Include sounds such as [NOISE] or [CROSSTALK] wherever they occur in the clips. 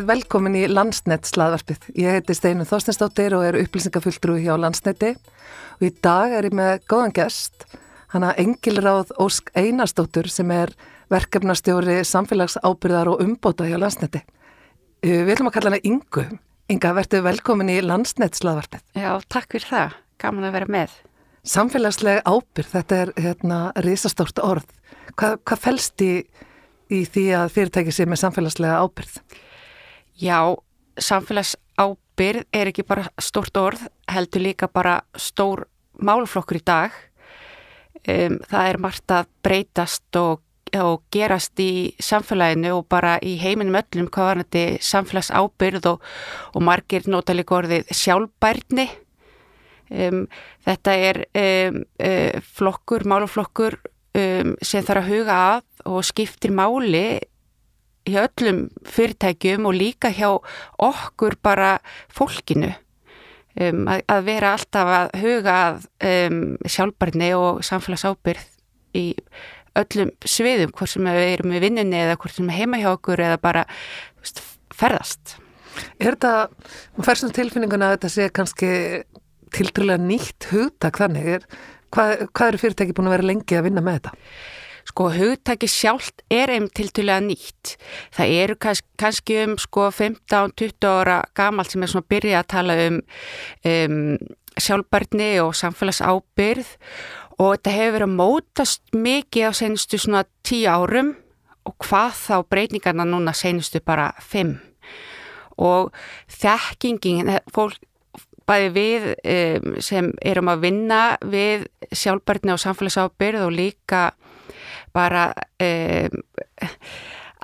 verið velkomin í Landsnett slaðvarpið. Ég heiti Steinu Þorstensdóttir og er upplýsingafulltrú hjá Landsnetti og í dag er ég með góðan gest, hana Engilráð Ósk Einarsdóttur sem er verkefnastjóri samfélagsábyrðar og umbóta hjá Landsnetti. Við ætlum að kalla hana Ingu. Inga, verður velkomin í Landsnett slaðvarpið. Já, takk fyrir það. Gaman að vera með. Samfélagslega ábyrð, þetta er hérna risastórt orð. Hvað, hvað fælst í í því að fyrirtæki sé með samfélagslega ábyrð? Já, samfélagsábyrð er ekki bara stórt orð, heldur líka bara stór málflokkur í dag. Um, það er margt að breytast og, og gerast í samfélaginu og bara í heiminum öllum hvað var þetta samfélagsábyrð og, og margir nota líka orðið sjálfbærni. Um, þetta er um, uh, flokkur, málflokkur sem þarf að huga að og skiptir máli hjá öllum fyrirtækjum og líka hjá okkur bara fólkinu um, að, að vera alltaf að huga um, sjálfbarni og samfélagsábyrð í öllum sviðum, hvort sem við erum í vinninni eða hvort sem við heima hjá okkur eða bara veist, ferðast. Er þetta, maður fær svona tilfinninguna að þetta sé kannski tildrölega nýtt hugtak þannig, er, hvað, hvað eru fyrirtæki búin að vera lengi að vinna með þetta? Sko hugtaki sjálft er einn tiltulega nýtt. Það eru kanns, kannski um sko 15-20 ára gamalt sem er svona að byrja að tala um, um sjálfbarni og samfélagsábyrð og þetta hefur verið að mótast mikið á senustu svona 10 árum og hvað þá breyningarna núna senustu bara 5. Og þekkingin, fólk bæði við um, sem erum að vinna við sjálfbarni og samfélagsábyrð og líka bara um,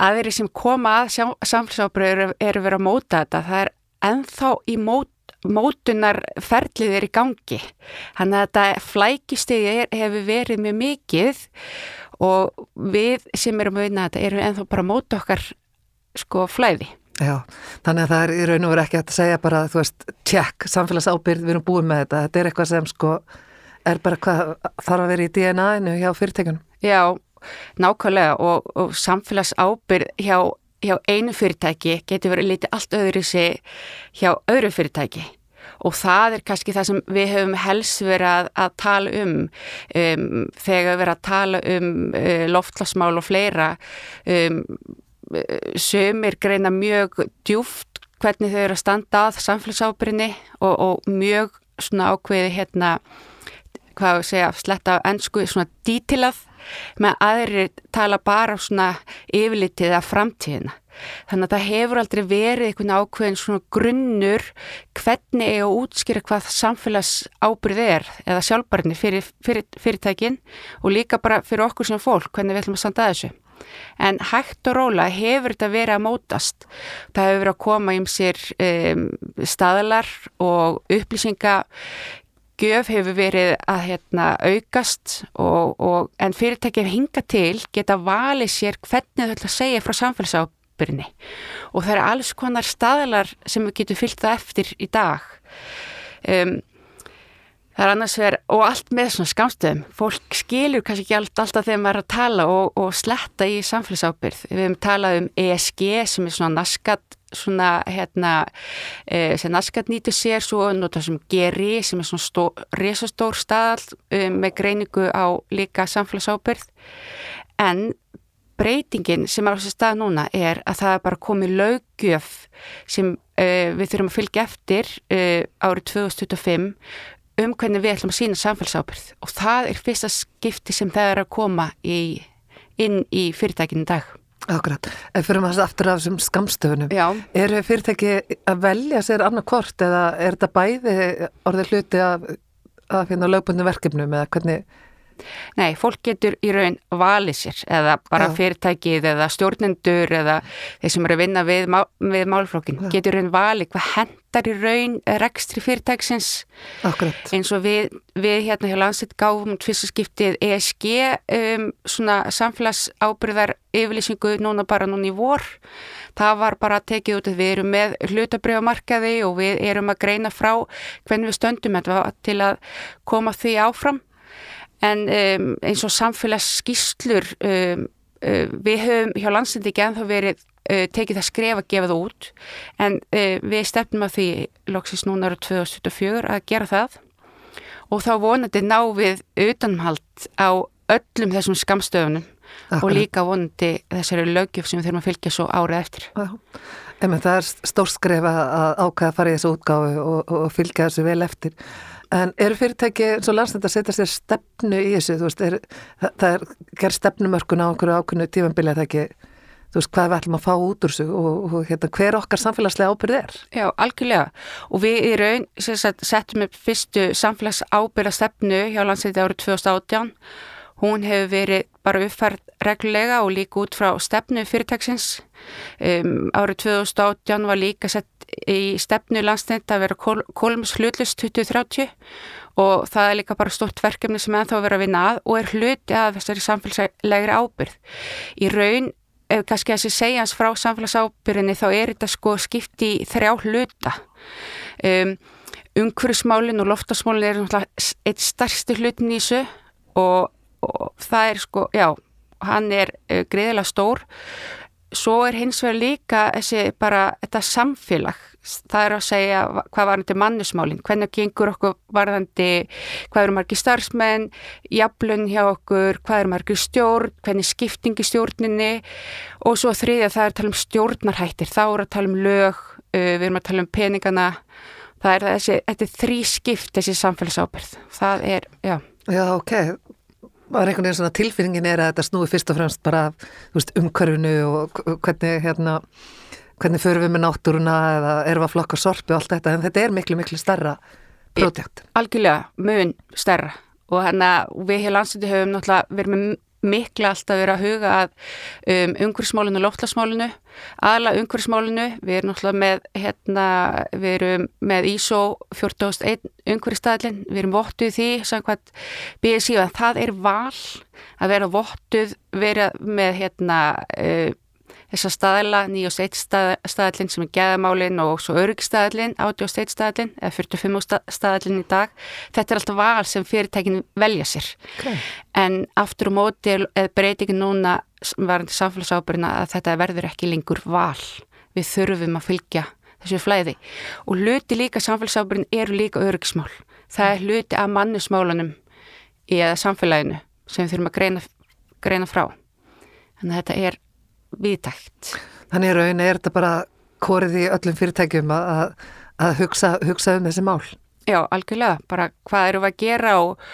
aðri sem koma að samfélagsábröður eru verið að móta þetta. Það er enþá í mót, mótunarferlið er í gangi. Þannig að þetta flækistegi hefur verið mjög mikið og við sem erum að vinna þetta erum enþá bara móta okkar sko flæði. Já, þannig að það er í raun og veru ekki að segja bara, þú veist, tjekk, samfélagsábyrð, við erum búin með þetta. Þetta er eitthvað sem sko er bara hvað þarf að vera í DNA-inu hjá fyrirtækunum. Já, nákvæmlega og, og samfélags ábyrð hjá, hjá einu fyrirtæki getur verið litið allt öðru sig hjá öðru fyrirtæki. Og það er kannski það sem við höfum helst verið að, að tala um, um þegar við verið að tala um uh, loftlasmál og fleira um, sömur greina mjög djúft hvernig þau eru að standa að samfélagsábyrðinni og, og mjög svona ákveði hérna hvað við segja, sletta ennsku svona dítilað með aðri tala bara á svona yfirlitið að framtíðina. Þannig að það hefur aldrei verið einhvern ákveðin svona grunnur hvernig er að útskýra hvað samfélags ábyrð er eða sjálfbarni fyrir, fyrir fyrirtækin og líka bara fyrir okkur sem fólk hvernig við ætlum að standa þessu. En hægt og róla hefur þetta verið að mótast. Það hefur verið að koma um sér um, staðlar og upplýsinga gjöf hefur verið að hérna, aukast og, og, en fyrirtæki hefur hingað til geta valið sér hvernig þau ætla að segja frá samfélagsábyrni og það eru alls konar staðlar sem við getum fyllt það eftir í dag. Um, það er annars verið og allt með svona skamstöðum fólk skilur kannski ekki allt, alltaf þegar maður er að tala og, og sletta í samfélagsábyrð við hefum talað um ESG sem er svona naskat svona hérna e, sem Naskat nýtu sér svo nota sem Geri sem er svona resastór staðal um, með greiningu á líka samfélagsábyrð en breytingin sem er á þessu stað núna er að það er bara komið lögjöf sem uh, við þurfum að fylgja eftir uh, árið 2025 um hvernig við ætlum að sína samfélagsábyrð og það er fyrsta skipti sem það er að koma í, inn í fyrirtækinu dag. Akkurat, ef fyrir maður aftur af þessum skamstöfunum, Já. eru fyrirtæki að velja sér annarkvort eða er þetta bæði orðið hluti af, af hérna lögbundum verkefnum eða hvernig Nei, fólk getur í raun valið sér eða bara Já. fyrirtækið eða stjórnendur eða þeir sem eru að vinna við, við málflokkin Já. getur í raun valið hvað hendar í raun rekstri fyrirtæksins. Akkurat. eins og við, við hérna hjá landsett gáfum fyrstaskiptið ESG um, svona samfélagsábyrðar yfirlýsingu núna bara núna í vor. Það var bara tekið út að við erum með hlutabriðamarkaði og við erum að greina frá hvernig við stöndum. Til að koma því áfram. En um, eins og samfélagsskýslur um, um, við höfum hjá landsindi ekki enþá verið uh, tekið það skref að gefa það út en uh, við stefnum að því loksist núna ára 2024 að gera það og þá vonandi ná við utanumhald á öllum þessum skamstöfunum Akkurat. og líka vonandi þessari lögjöf sem við þurfum að fylgja svo árið eftir. Emi, það er stórskref að ákvæða að fara í þessu útgáfi og, og, fylgja þessu vel eftir. En eru fyrirtæki eins og landsnætt að setja sér stefnu í þessu? Veist, er, það, það er gerð stefnumörkun á einhverju ákveðnu tífambili að það ekki þú veist, hvað við ætlum að fá út úr þessu og, og hérna, hver okkar samfélagslega ábyrð er. Já, algjörlega og við í raun sagt, settum upp fyrstu samfélags ábyrða stefnu hjá landsleiti árið 2018 hún hefur verið bara uppfærd reglulega og líka út frá stefnu fyrirtæksins um, árið 2018 var líka sett í stefnu landsleiti að vera kol, kolums hlutlust 2030 og það er líka bara stort verkefni sem ennþá verið að vinna að og er hluti að þessari samfélagslegri ábyrð. Í raun ef kannski að þessi segjans frá samfélagsábyrðinni þá er þetta sko skipt í þrjá hluta. Um, umhverfismálinn og loftasmálinn er náttúrulega eitt starsti hlutin í þessu og, og það er sko, já hann er uh, greiðilega stór svo er hins vegar líka þessi bara þetta samfélag. Það er að segja hvað varðandi mannusmálinn, hvernig gengur okkur varðandi, hvað eru margir starfsmenn, jaflun hjá okkur, hvað eru margir stjórn, hvernig skiptingi stjórninni? Og svo þriðja það er að tala um stjórnarhættir, þá er að tala um lög, uh, við erum að tala um peningana, það er þessi, þetta er þrý skipt þessi samfélagsábyrð, það er, já. Já, ok, var einhvern veginn svona tilfinningin er að þetta snúi fyrst og fremst bara, veist, umhverfinu og hvernig, hérna, hvernig förum við með náttúruna eða erum við að flokka sorpi og allt þetta en þetta er miklu miklu starra prótjekt. Algjörlega, mun starra og hérna við hér landsiti höfum náttúrulega verið með mikla alltaf verið að huga að um, umhverfsmálinu loftlasmálinu aðla umhverfsmálinu, við erum náttúrulega með hérna, við erum með ISO 14.1 umhverfstæðlin við erum vottuð því samkvæmt BSI og það er val að vera vottuð, vera með hérna uh, þessa staðla, 9.1 staðalinn sem er geðamálinn og svo örygstaðalinn, 8.1 staðalinn eða 45 staðalinn í dag. Þetta er alltaf val sem fyrirtækin velja sér. Okay. en aftur og móti eða breytingin núna varandi samfélagsábyrna að þetta verður ekki lengur val, við þurfum að fylgja þessu flæði. Og hluti líka samfélagsábyrn eru líka öryggsmál, það er hluti af mannusmálunum í eða samfélaginu sem við þurfum að greina, greina frá. Þannig að þetta er viðtækt. Þannig er raun, er þetta bara korið í öllum fyrirtækjum að, að hugsa, hugsa um þessi mál? Já, algjörlega, bara hvað eru við að gera og,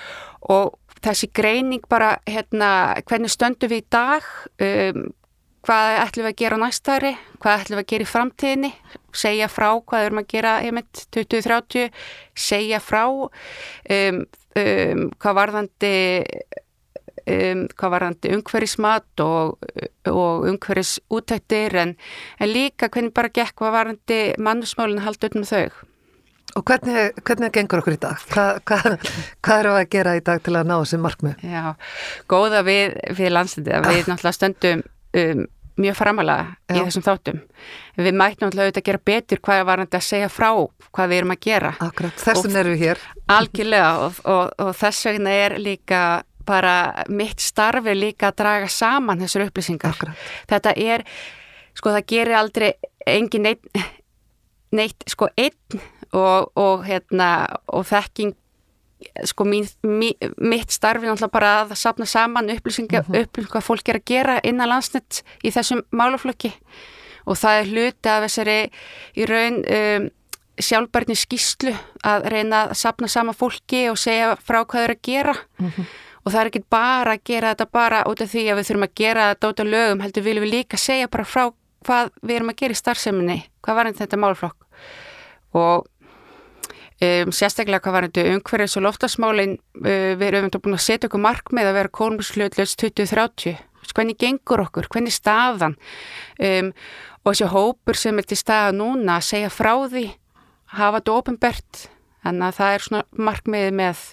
og þessi greining bara, hérna, hvernig stöndum við í dag, um, hvað ætlum við að gera á næstari, hvað ætlum við að gera í framtíðinni, segja frá hvað erum að gera, ég mynd, 2030, segja frá, um, um, hvað varðandi um, hvað varandi umhverfismat og, og umhverfisútæktir en, en líka hvernig bara gekk hvað varandi mannusmálinn haldi utan með þau. Og hvernig, hvernig gengur okkur í dag? Hvað, hvað, hvað eru að gera í dag til að ná þessi markmið? Já, góða við, við landslindi að við náttúrulega stöndum um, mjög framalega Já. í þessum þáttum. Við mætum náttúrulega auðvitað að gera betur hvað er varandi að segja frá hvað við erum að gera. Akkurat, þessum erum við hér. Algjörlega og, og, og þess vegna er líka bara mitt starfi líka að draga saman þessar upplýsingar. Akkurat. Þetta er, sko það gerir aldrei engin neitt, neitt sko einn og, og hérna og þekking sko mín, mín, mitt starfi náttúrulega bara að sapna saman upplýsingar, mm -hmm. upplýsingar hvað fólk er að gera innan landsnett í þessum málaflöki og það er hluti af þessari í raun um, sjálfbærni skýslu að reyna að sapna sama fólki og segja frá hvað þau eru að gera mm -hmm og það er ekki bara að gera þetta bara út af því að við þurfum að gera þetta út af lögum heldur viljum við líka segja bara frá hvað við erum að gera í starfseminni. Hvað var þetta málflokk og um, sérstaklega hvað var þetta umhverfis og loftasmálin uh, við erum búin að setja okkur markmið að vera kólmurslutlaus 2030 hvernig gengur okkur, hvernig staðan? Um, og þessi hópur sem er til staða núna að segja frá því hafa þetta ofinbert þannig að það er svona markmiði með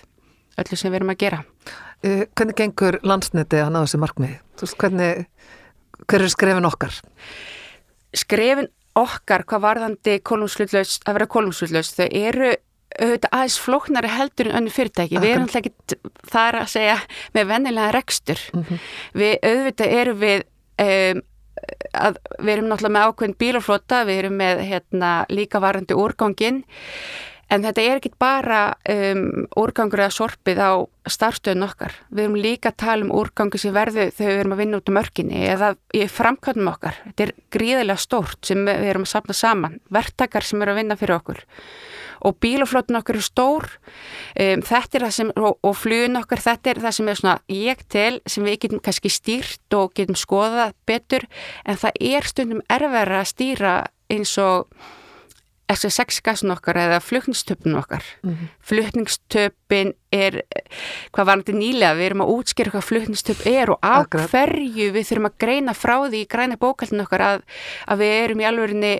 öllu sem við erum að gera hvernig gengur landsniti að ná þessi markmiði? Hvernig, hver er skrefin okkar? Skrefin okkar, hvað varðandi kolumsluðlaust, að vera kolumsluðlaust, þau eru auðvitað aðeins flóknari heldur en önnu fyrirtæki. Við erum alltaf ekki þar að segja með vennilega rekstur. Mm -hmm. Við auðvitað eru við um, að við erum náttúrulega með ákveðin bílaflota, við erum með hérna, líka varandi úrgangin en þetta er ekki bara um, úrgangur eða sorpið á starfstöðun okkar. Við erum líka að tala um úrgangu sem verðu þegar við erum að vinna út á mörginni eða í framkvæmum okkar. Þetta er gríðilega stórt sem við erum að sapna saman, verktakar sem eru að vinna fyrir okkur og bílaflotun okkar er stór um, þetta er það sem, og, og flugun okkar þetta er það sem er svona ég til sem við getum kannski stýrt og getum skoðað betur en það er stundum erfæra að stýra eins og SSX-gasin okkar eða flutningstöpun okkar. Mm -hmm. Flutningstöpun er, hvað var þetta nýlega, við erum að útskýra hvað flutningstöp er og af Akkurat. hverju við þurfum að greina frá því í græna bókaldin okkar að, að við erum í alvegurinn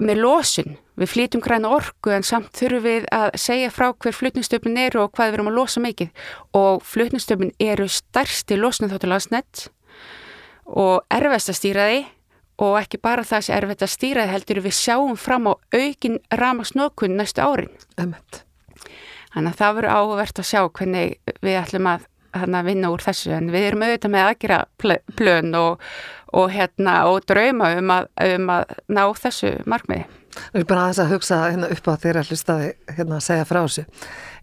með losun. Við flýtum græna orku en samt þurfum við að segja frá hver flutningstöpun eru og hvað við erum að losa mikið. Og flutningstöpun eru stærsti losnum þáttu landsnett og erfast að stýra því og ekki bara það sem er erfitt að stýra heldur við sjáum fram á aukin ramagsnókun næstu árin. Emmett. þannig að það verður áhugavert að sjá hvernig við ætlum að, vinna úr þessu. En við erum auðvitað með aðgjara plön og, og, hérna, og drauma um að, um að ná þessu markmiði. Við erum bara aðeins að hugsa hérna upp á þeirra hlustaði hérna að segja frá þessu.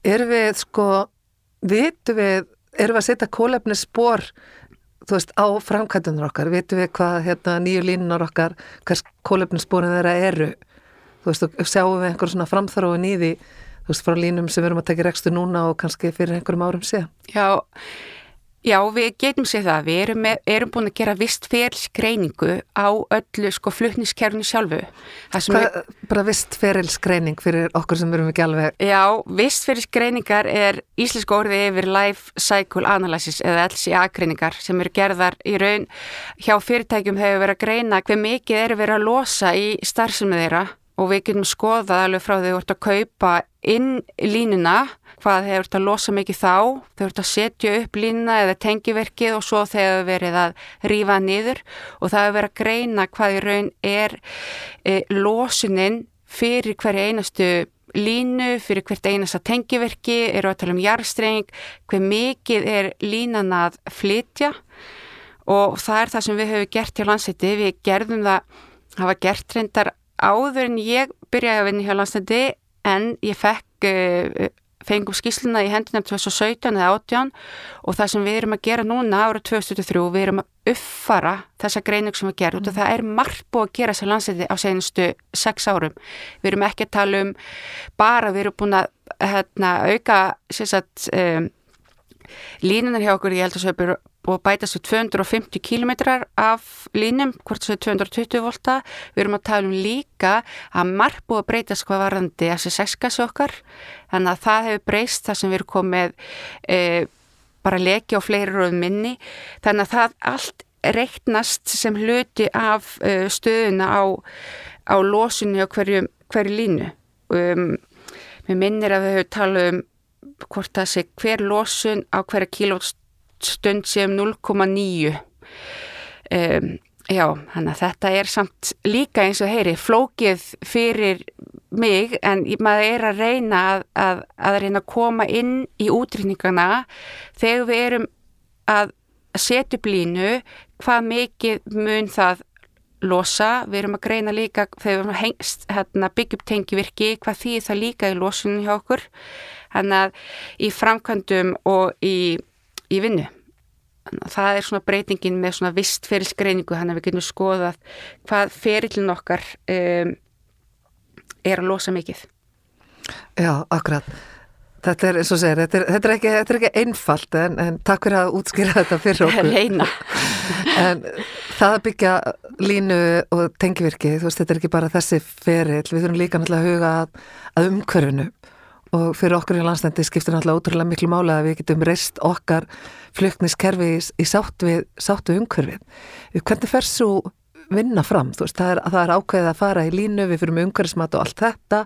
Erum við sko vitu við, erum við að setja kólefni spór þú veist, á framkvæmdunar okkar, vitum við hvað hérna, nýju línunar okkar, hvers kólefninsbúrin þeirra eru, þú veist, og sjáum við einhver svona framþróin í því, þú veist, frá línum sem við erum að tekja rekstu núna og kannski fyrir einhverjum árum síðan. Já, Já, við getum séð það. Við erum, erum búin að gera vist ferilskreiningu á öllu sko flutniskerfni sjálfu. Hva, við, bara vist ferilskreining fyrir okkur sem erum ekki alveg... Já, vist ferilskreiningar er íslensk orðið yfir Life Cycle Analysis eða LCA-greiningar sem eru gerðar í raun hjá fyrirtækjum hefur verið að greina hver mikið eru verið að losa í starfsumið þeirra og við getum skoðað alveg frá því að þú ert að kaupa inn línuna hvað þeir ert að losa mikið þá, þeir ert að setja upp línuna eða tengiverkið og svo þeir hefur verið að rýfa niður. Og það hefur verið að greina hvað í raun er e, losuninn fyrir hverja einastu línu, fyrir hvert einasta tengiverki, eru að tala um jarstreng, hver mikið er línan að flytja. Og það er það sem við höfum gert hjá landsætti, við gerðum það, hafa gert reyndar áður en ég byrjaði að vinna hjá landsætti en ég fekk uh, fengum skýsluna í hendina 2017 eða 18 og það sem við erum að gera núna ára 2023, við erum að uppfara þessa greining sem við gerum mm. og það er margt búið að gera þessa landsæti á senustu 6 árum. Við erum ekki að tala um bara við erum búin að hérna, auka um, línunar hjá okkur, ég held að það er og bætast við 250 km af línum, hvort er 220 volta. Við erum að tala um líka að marg búið að breytast hvað varðandi SS6-gassi okkar, þannig að það hefur breyst það sem við erum komið e, bara leki og fleiri röðum minni, þannig að það allt reiknast sem hluti af e, stöðuna á, á losunni og hverju, hverju línu. Um, mér minnir að við höfum talað um hvort það sé hver losun á hverja kílótst stund sem 0,9 um, já, þannig að þetta er samt líka eins og heyri flókið fyrir mig en maður er að reyna að, að, að reyna að koma inn í útrýningana þegar við erum að setja upp línu hvað mikið mun það losa, við erum að greina líka þegar við erum að hengst, hérna, byggja upp tengjivirki, hvað því það líka í losunum hjá okkur, hann að í framkvæmdum og í í vinnu. Það er svona breytingin með svona vist ferilsgreiningu hann að við getum skoðað hvað ferillin okkar um, er að losa mikið. Já, akkurat. Þetta er, eins og segir, þetta er, þetta er, ekki, þetta er ekki einfalt en, en takk fyrir að útskýra þetta fyrir [LAUGHS] okkur. Leina. en það að byggja línu og tengivirki, þú veist, þetta er ekki bara þessi ferill, við þurfum líka náttúrulega að huga að, að umhverfinu og fyrir okkur í landstændi skiptir náttúrulega ótrúlega miklu mála að við getum reist okkar flökniskerfi í, í sáttu við, við umhverfið. Hvernig fer svo vinna fram? Veist, það, er, það er ákveðið að fara í línu, við fyrir með umhverfismat og allt þetta.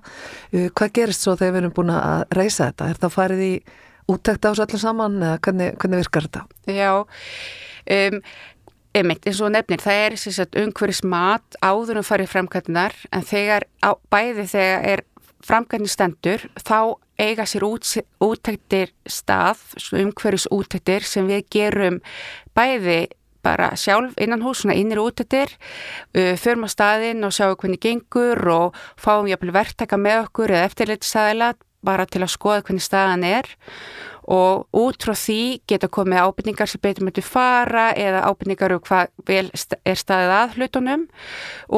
Hvað gerist svo þegar við erum búin að reysa þetta? Er það farið í úttækt á þessu allir saman eða hvernig, hvernig virkar þetta? Já, um, einmitt eins og nefnir, það er umhverfismat áður um farið framkvæmdunar en þegar bæði þegar er framkvæmni stendur þá eiga sér út, útæktir stað, umhverjus útæktir sem við gerum bæði bara sjálf innan hús, svona innir út eftir, uh, förum á staðinn og sjáum hvernig gengur og fáum jafnvel verktaka með okkur eða eftirleitistæðila bara til að skoða hvernig staðan er og út frá því geta komið ábyrningar sem betur möttu fara eða ábyrningar um hvað vel er staðið að hlutunum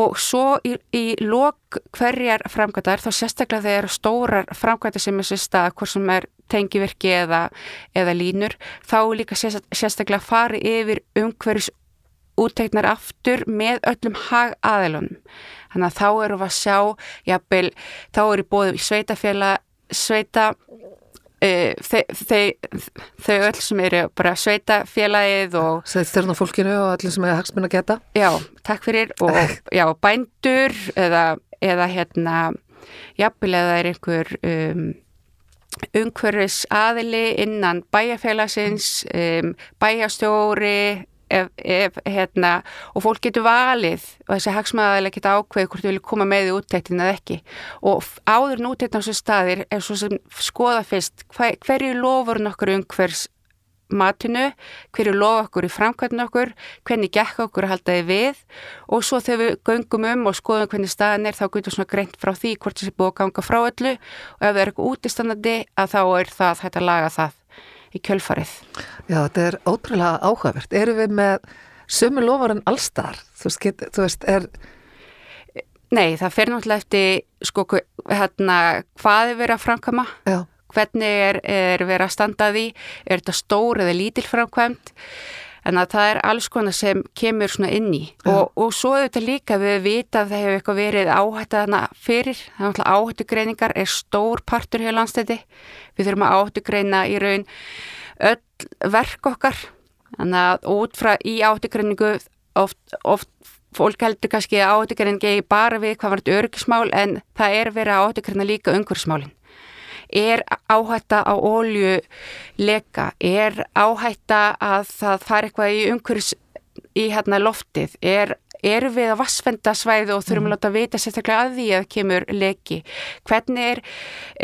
og svo í, í lok hverjar framkvæmdar þá sérstaklega þegar stórar framkvæmdar sem er sér stað, hvort sem er tengivirki eða, eða línur, þá líka sérstaklega farið yfir umhverjus útteiknar aftur með öllum hag aðelunum. Þannig að þá eru við að sjá, jafnvel, þá eru bóðið í sveitafjöla, sveita Uh, þau öll sem eru bara sveita félagið og Stjórn fólkinu og allir sem er hagsmenn að geta. Já, takk fyrir og [LAUGHS] já, bændur eða, eða hérna jafnvel eða er einhver um, umhverfis aðili innan bæjarfélagsins um, bæjastjóri ef, ef, hérna, og fólk getur valið og þessi hagsmæðaðilega geta ákveð hvort þau vilja koma með í úttæktin eða ekki. Og áður núttæktin á þessu staðir er svo sem skoða fyrst hver, hverju lofur nokkur um hvers matinu, hverju lofa okkur í framkvæmdun okkur, hvernig gekk okkur að halda þið við. Og svo þegar við göngum um og skoðum hvernig staðan er þá getur svona greint frá því hvort þessi búið að ganga frá öllu. Og ef það er eitthvað útistandandi að þá er það hægt að laga það í kjölfarið. Já, þetta er ótrúlega áhugavert. Eru við með sömu lofar en allstar? Þú veist, þú veist, er... Nei, það fer náttúrulega eftir, sko, hérna, hvað er verið að framkama? Já. Hvernig er, er verið að standa því? Er þetta stór eða lítil framkvæmt? En að það er alls konar sem kemur svona inn í. Og, og svo er þetta líka við vita að það hefur eitthvað verið áhættaðana fyrir, það er náttúrulega áhættugreiningar er stór partur hjá landstæti við þurfum að áhættugreina í raun öll verk okkar. Þannig að út frá í áhættugreiningu oft, oft fólk heldur kannski að áhættugreiningi bara við hvað var þetta örgismál en það er verið að áhættugreina líka umhverfsmálinn er áhætta á ólju leka, er áhætta að það fara eitthvað í umhverjus í hérna loftið, er eru við að vassfenda svæðu og þurfum að mm. láta vita sérstaklega að því að kemur leki? Hvernig er,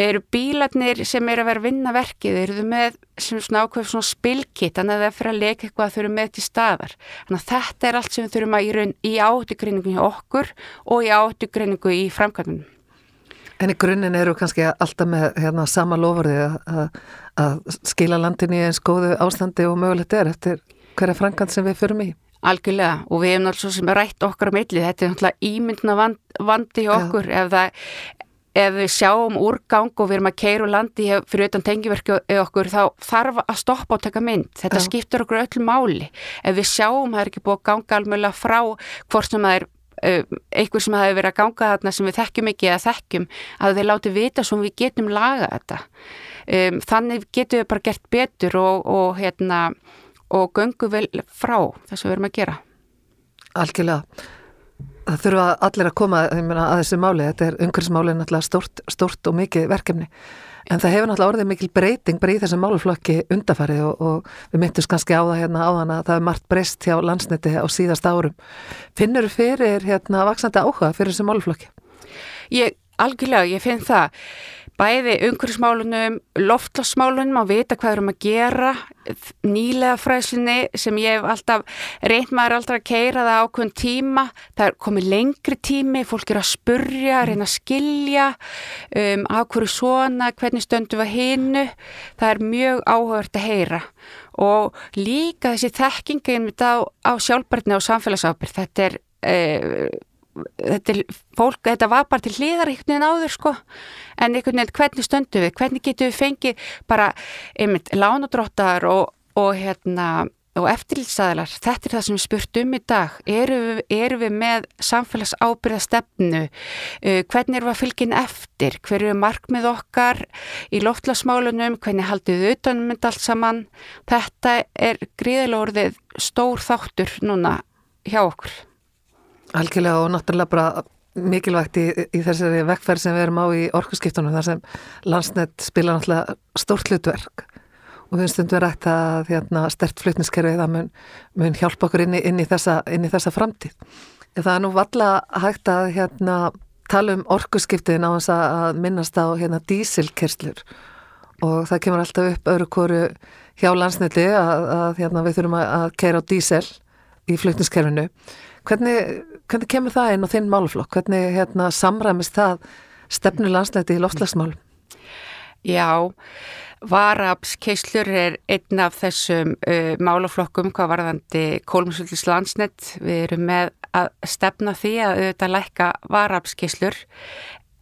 eru bílarnir sem eru að vera að vinna verkið eru þau með svona ákveð svona spilkitt þannig að það fyrir að leka eitthvað að þau eru með til staðar? Þannig að þetta er allt sem við þurfum að í, í áttugreiningu hjá okkur og í áttugreiningu í framkvæmum En í grunninn eru kannski alltaf með hérna, sama lofurði að skila landinni í eins góðu ástandi og mögulegt er eftir hverja frankant sem við förum í. Algjörlega og við hefum náttúrulega sem rætt okkar á milli, þetta er náttúrulega ímyndna vand, vandi hjá okkur. Ef, það, ef við sjáum úrgang og við erum að keira úr landi fyrir utan tengiverki okkur þá þarf að stoppa og taka mynd, þetta Já. skiptur okkur öllu máli, ef við sjáum það er ekki búið að ganga alveg frá hvort sem það er einhver sem hafi verið að ganga þarna sem við þekkjum ekki eða þekkjum að þeir láti vita svo við getum laga þetta. Um, þannig getum við bara gert betur og, og hérna og göngum vel frá þess að við erum að gera. Algjörlega það þurfa allir að koma að þessu máli, þetta er umhverfsmáli náttúrulega stórt, stórt og mikið verkefni En það hefur náttúrulega orðið mikil breyting í þessum máluflokki undafarið og, og við myndumst kannski á það hérna áðan að það er margt breyst hjá landsniti á síðast árum. Finnur fyrir hérna vaksandi áhuga fyrir þessum máluflokki? Ég, algjörlega, ég finn það bæði umhverfismálunum, loftlagsmálunum að vita hvað erum að gera nýlega fræslinni sem ég hef alltaf, reynd maður alltaf að keira það ákveðin tíma, það er komið lengri tími, fólk er að spurja reyna að skilja um, á hverju svona, hvernig stöndu við hinnu, það er mjög áhugavert að heyra. Og líka þessi þekkingin á, á sjálfbarni og samfélagsábyrð, þetta er uh, þetta, fólk, þetta var bara til hliðar einhvern veginn áður sko. En einhvern veginn hvernig stöndu við, hvernig getum við fengið bara einmitt lánadróttar og, og hérna og eftirlýtsaðlar, þetta er það sem við spurt um í dag, eru við, eru við með samfélagsábyrða stefnu uh, hvernig eru við að fylgja inn eftir? Hverju er markmið okkar í loftlasmálunum, hvernig haldið við utanum mynd allt saman, þetta er gríðilega orðið stór þáttur núna hjá okkur Algjörlega og náttúrulega bara mikilvægt í, í þessari vekkferð sem við erum á í orkusskiptunum þar sem landsnett spila náttúrulega stórt hlutverk og við stundum rætt að hérna, stert flutniskerfið að mun, mun hjálpa okkur inn í, inn í, þessa, inn í þessa framtíð. Það er nú valla hægt að hérna, tala um orkusskiptin á þess að minnast á hérna, dísilkerslur og það kemur alltaf upp öðru kóru hjá landsnetti að, að hérna, við þurfum að, að keira á dísel í flutniskerfinu. Hvernig, hvernig kemur það inn á þinn máluflokk? Hvernig hérna, samræmist það stefnu landsleiti í loftslagsmálum? Já, varapskeislur er einn af þessum uh, málaflokkum hvað varðandi kólumsvöldis landsnett. Við erum með að stefna því að auðvitað lækka varapskeislur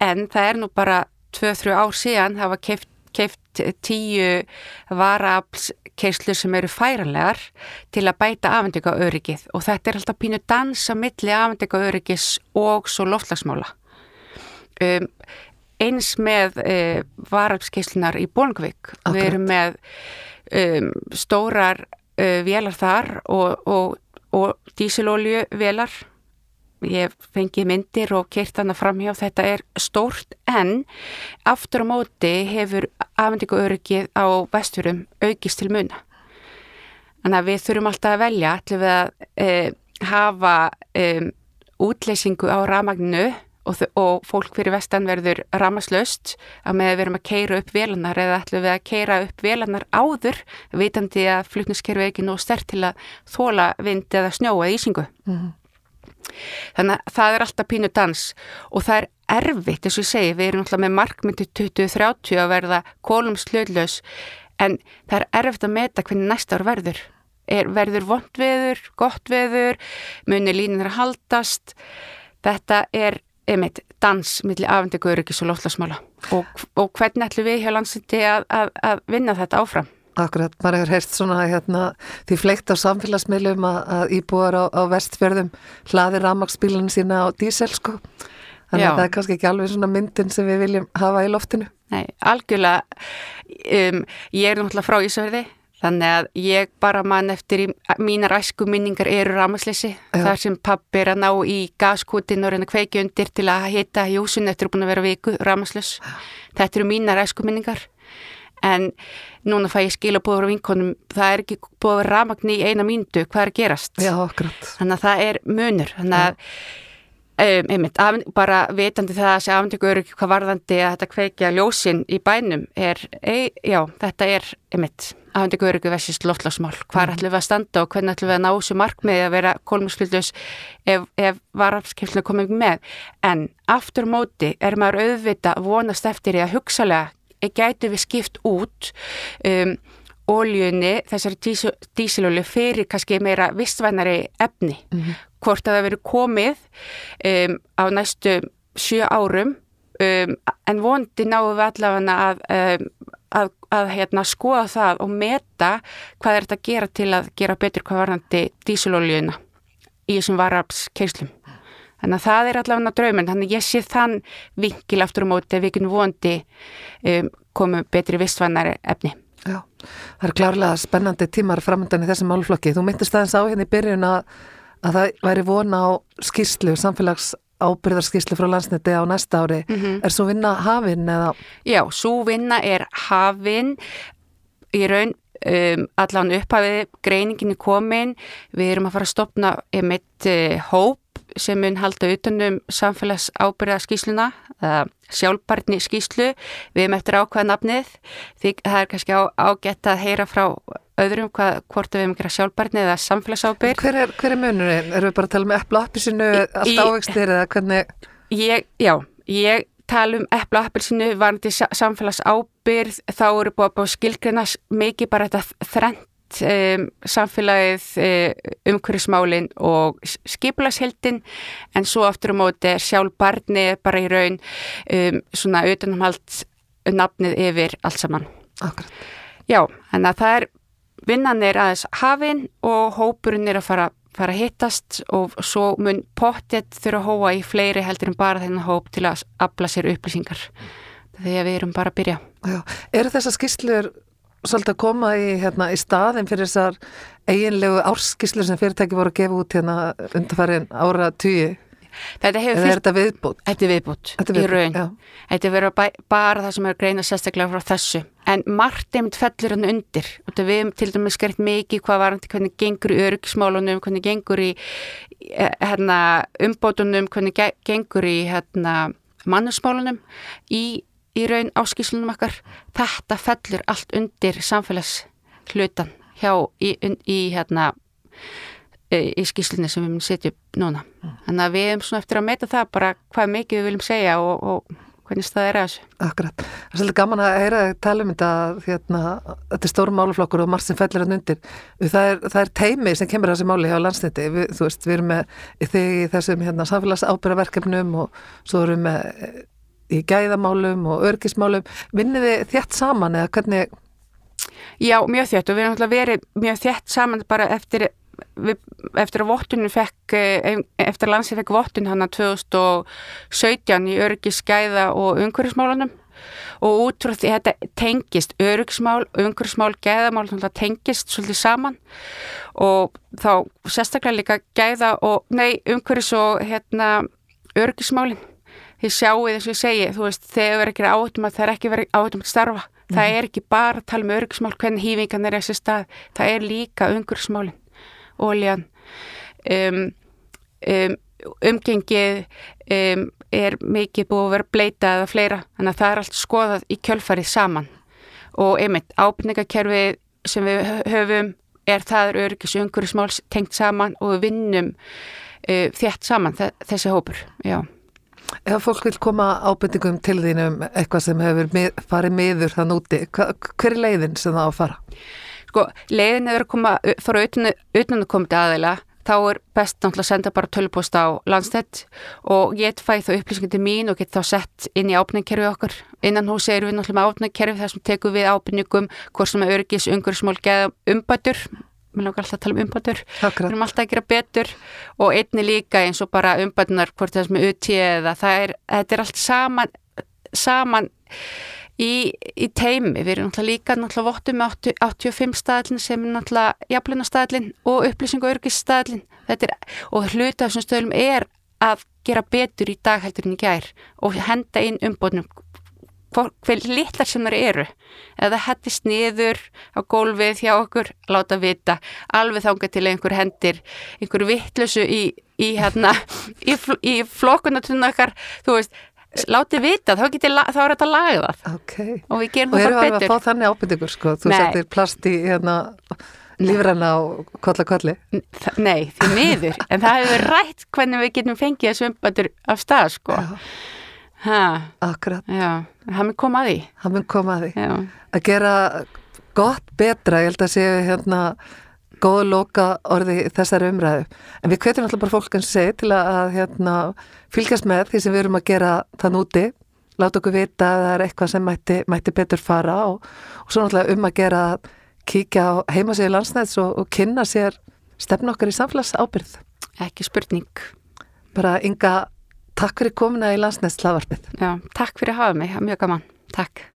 en það er nú bara 2-3 ár síðan hafa keift, keift tíu varapskeislur sem eru færanlegar til að bæta afhendika öryggið og þetta er alltaf pínu dans á milli afhendika öryggis og svo loftlagsmála. Um, eins með e, varafskeislunar í Bólngvík. Við erum með um, stórar e, vélar þar og, og, og dísilolju vélar. Ég fengi myndir og kert hana fram hjá þetta er stórt en aftur á móti hefur afhendingu öryggið á vestfjörum aukist til muna. Þannig að við þurfum alltaf að velja allir við að e, hafa útleysingu á ramagninu og, og fólk fyrir vestan verður ramaslaust að með að við erum að keira upp vélarnar eða ætlum við að keira upp vélarnar áður vitandi að flutniskerfi ekki nú stert til að þóla vind eða snjóa eða ísingu. Mm -hmm. Þannig að það er alltaf pínu dans og það er erfitt, eins og ég segi, við erum alltaf með markmyndi 2030 að verða kólum slöðlaus en það er erfitt að meta hvernig næsta ár verður. Er, verður vond veður, gott veður, munir línir að haldast. Þetta er einmitt dans millir afhendingu öryggis og loflasmála og, og hvernig ætlum við hjá landsindi að, að, að vinna þetta áfram? Akkurat, maður hefur heyrst svona hérna, því fleikt á samfélagsmiðlum að, að íbúar á, á vestfjörðum hlaði ramagsbílunum sína á dísel sko. Þannig Já. að það er kannski ekki alveg svona myndin sem við viljum hafa í loftinu. Nei, algjörlega um, ég er náttúrulega frá Ísverði Þannig að ég bara mann eftir í, mínar æsku minningar eru ramasleysi þar sem pappi er að ná í gaskútin og reyna kveiki undir til að hita hjósun eftir að búin að vera viku ramasleys. Þetta eru mínar æsku minningar en núna fæ ég skila búið á vinkonum, það er ekki búið að vera ramagn í eina míndu, hvað er að gerast? Já. Þannig að það er munur, þannig að um, einmitt, af, bara vitandi það að segja afhengur hvað varðandi að þetta kveikja ljósin í bænum er, ei, já, þetta er einmitt afhengu öryggu vessist loftlagsmál. Hvað mm. ætlum við að standa og hvernig ætlum við að ná þessu markmiði að vera kólmjömskildus ef, ef varafskiptluna komið með. En aftur móti er maður auðvita vonast eftir því að hugsalega gætu við skipt út um, óljunni, þessari dísilóli fyrir kannski meira vistvænari efni. Mm -hmm. Hvort að það veri komið um, á næstu sjö árum um, en vondi náðu við allavega að um, að, að hérna, skoða það og meta hvað er þetta að gera til að gera betur hvað varðandi dísilóljuna í þessum varapskeislum. Þannig að það er allavega draumin, þannig að ég sé þann vingil aftur á móti að við ekki vondi um, komum betri vistvannar efni. Já, það er klárlega spennandi tímar framöndan í þessum málflokki. Þú myndist aðeins á henni hérna í byrjun að, að það væri vona á skýrslu, samfélags ábyrðarskíslu frá landsniti á næsta ári mm -hmm. er svo vinna hafinn eða? Já, svo vinna er hafinn í raun um, allan upphafið greiningin er komin við erum að fara að stopna einmitt uh, hóp sem mun halda utanum samfélags ábyrðarskísluna sjálfbarni skíslu við erum eftir ákvaða nafnið því það er kannski ágætt að heyra frá öðrum hvað, hvort við ekki að sjálfbarni eða samfélagsábyrg. Hver er, hver er munurinn? Erum við bara að tala um eppla appisinu allt ávegstir eða hvernig? Ég, já, ég tala um eppla appisinu varandi samfélagsábyrg þá eru búið að búið skilgrina mikið bara þetta þrent um, samfélagið um, umhverjusmálinn og skipulashildin en svo aftur á móti er sjálfbarni bara í raun um, svona utanumhald nafnið yfir allt saman. Akkurat. Já, en að það er vinnan er aðeins hafinn og hópurinn er að fara, fara að hittast og svo mun pottet þurfa að hóa í fleiri heldur en bara þennan hóp til að afla sér upplýsingar þegar við erum bara að byrja. Já, eru þessar skýslur svolítið að koma í, hérna, í staðin fyrir þessar eiginlegu árskíslur sem fyrirtæki voru að gefa út hérna undarfærin ára tíu? Þetta hefur fyrst... Er þetta viðbútt? Þetta er viðbútt, þetta er viðbútt, já. Þetta er verið bara það sem er greina sérstaklega frá þessu. En margt einmitt fellur hann undir. Við hefum til dæmis skert mikið hvað varandi hvernig gengur í öryggismálunum, hvernig gengur í eh, hérna, umbótunum, hvernig gengur í hérna, mannusmálunum í, í raun áskíslunum okkar. Þetta fellur allt undir samfélags hlutan hjá í, í hérna í skýslunni sem við munum setja upp núna. Þannig að við erum svona eftir að meita það bara hvað mikið við viljum segja og, og hvernig það er að þessu. Akkurat. Það er svolítið gaman að heyra tala um þetta hérna, þetta er stórum máluflokkur og margt sem fellir hann undir. Það er, það er teimi sem kemur að þessi máli hjá landsniti. Við, þú veist, við erum með þig í þessum hérna, samfélagsábyrraverkefnum og svo erum við með í gæðamálum og örgismálum. Vinnið þið þétt saman eða hvernig? Já, mjög þétt og við erum alltaf verið mjög þétt saman bara eftir við, eftir að vottunum fekk eh, eftir að landsið fekk vottun hann að 2017 í örgisskæða og umhverfismálanum og út frá því þetta tengist örgismál, umhverfismál, gæðamál tengist svolítið saman og þá sérstaklega líka gæða og, nei, umhverfis og hérna örgismálin því sjáu þess að ég segi, þú veist, þegar verður ekki átum að það er ekki verið átum að starfa. Það mm -hmm. er ekki bara að tala um örgismál hvernig hýfingan er þessi stað, það er líka umhverfismálin óljan um, um, umgengið um, er mikið búið að vera bleitað eða fleira, þannig að það er allt skoðað í kjölfarið saman. Og einmitt ábyrningakerfið sem við höfum er það er öryggis umhverjusmál tengt saman og við vinnum uh, þétt saman þessi hópur, já Ef fólk vil koma ábyrningum til þínum eitthvað sem hefur með, farið meður þann úti, hver er leiðin sem það á að fara? sko leiðin eða að koma fara utan, að koma til aðeila þá er best náttúrulega að senda bara tölpost á landstætt og ég fæ þá upplýsingin til mín og get þá sett inn í ábyrningkerfi okkar. Innan hús erum við náttúrulega með ábyrningkerfi þar sem tekum við ábyrningum hvort sem er örgis, ungurismól, geða umbætur við langar alltaf að tala um umbætur. Við erum alltaf að gera betur og einni líka eins og bara umbætunar hvort það sem er uti eða það er, þetta er allt saman saman í, í teimi, við erum náttúrulega líka náttúrulega vottum með 85 staðlinn sem er náttúrulega jafnlunastæðlinn og upplýsing og örgisstæðlinn og hluta af þessum stöðlum er að gera betur í dag heldur en í gær og henda inn umbótnum hver litlar sem þeir eru eða hættist niður á gólfið hjá okkur, láta vita alveg þánga til einhver hendir einhver vittlösu í, í, hérna, í, í flokkunatunna okkar þú veist, látið vita, þá, geti, þá er þetta lagað okay. og við gerum það bara betur. Og eru að fá þannig ábyrtingur sko, þú setir plast í hérna, lífranna og kolla kolli? Nei, því miður, en það hefur rætt hvernig við getum fengið þessu umbætur af stað sko. Akkurat. Já, það mun koma að því. Það mun koma að því. Já. Að gera gott betra, ég held að séu hérna góða loka orði þessari umræðu. En við kvetum alltaf bara fólk eins og segi til að, hérna, fylgjast með því sem við erum að gera þann úti, láta okkur vita að það er eitthvað sem mætti, mætti betur fara og, og svo náttúrulega um að gera kíkja á heimasíðu landsnæðs og, og kynna sér stefn okkar í samfélagsábyrð. Ekki spurning. Bara Inga, takk fyrir komina í landsnæðs slavarpið. Já, takk fyrir að hafa mig, mjög gaman. Takk.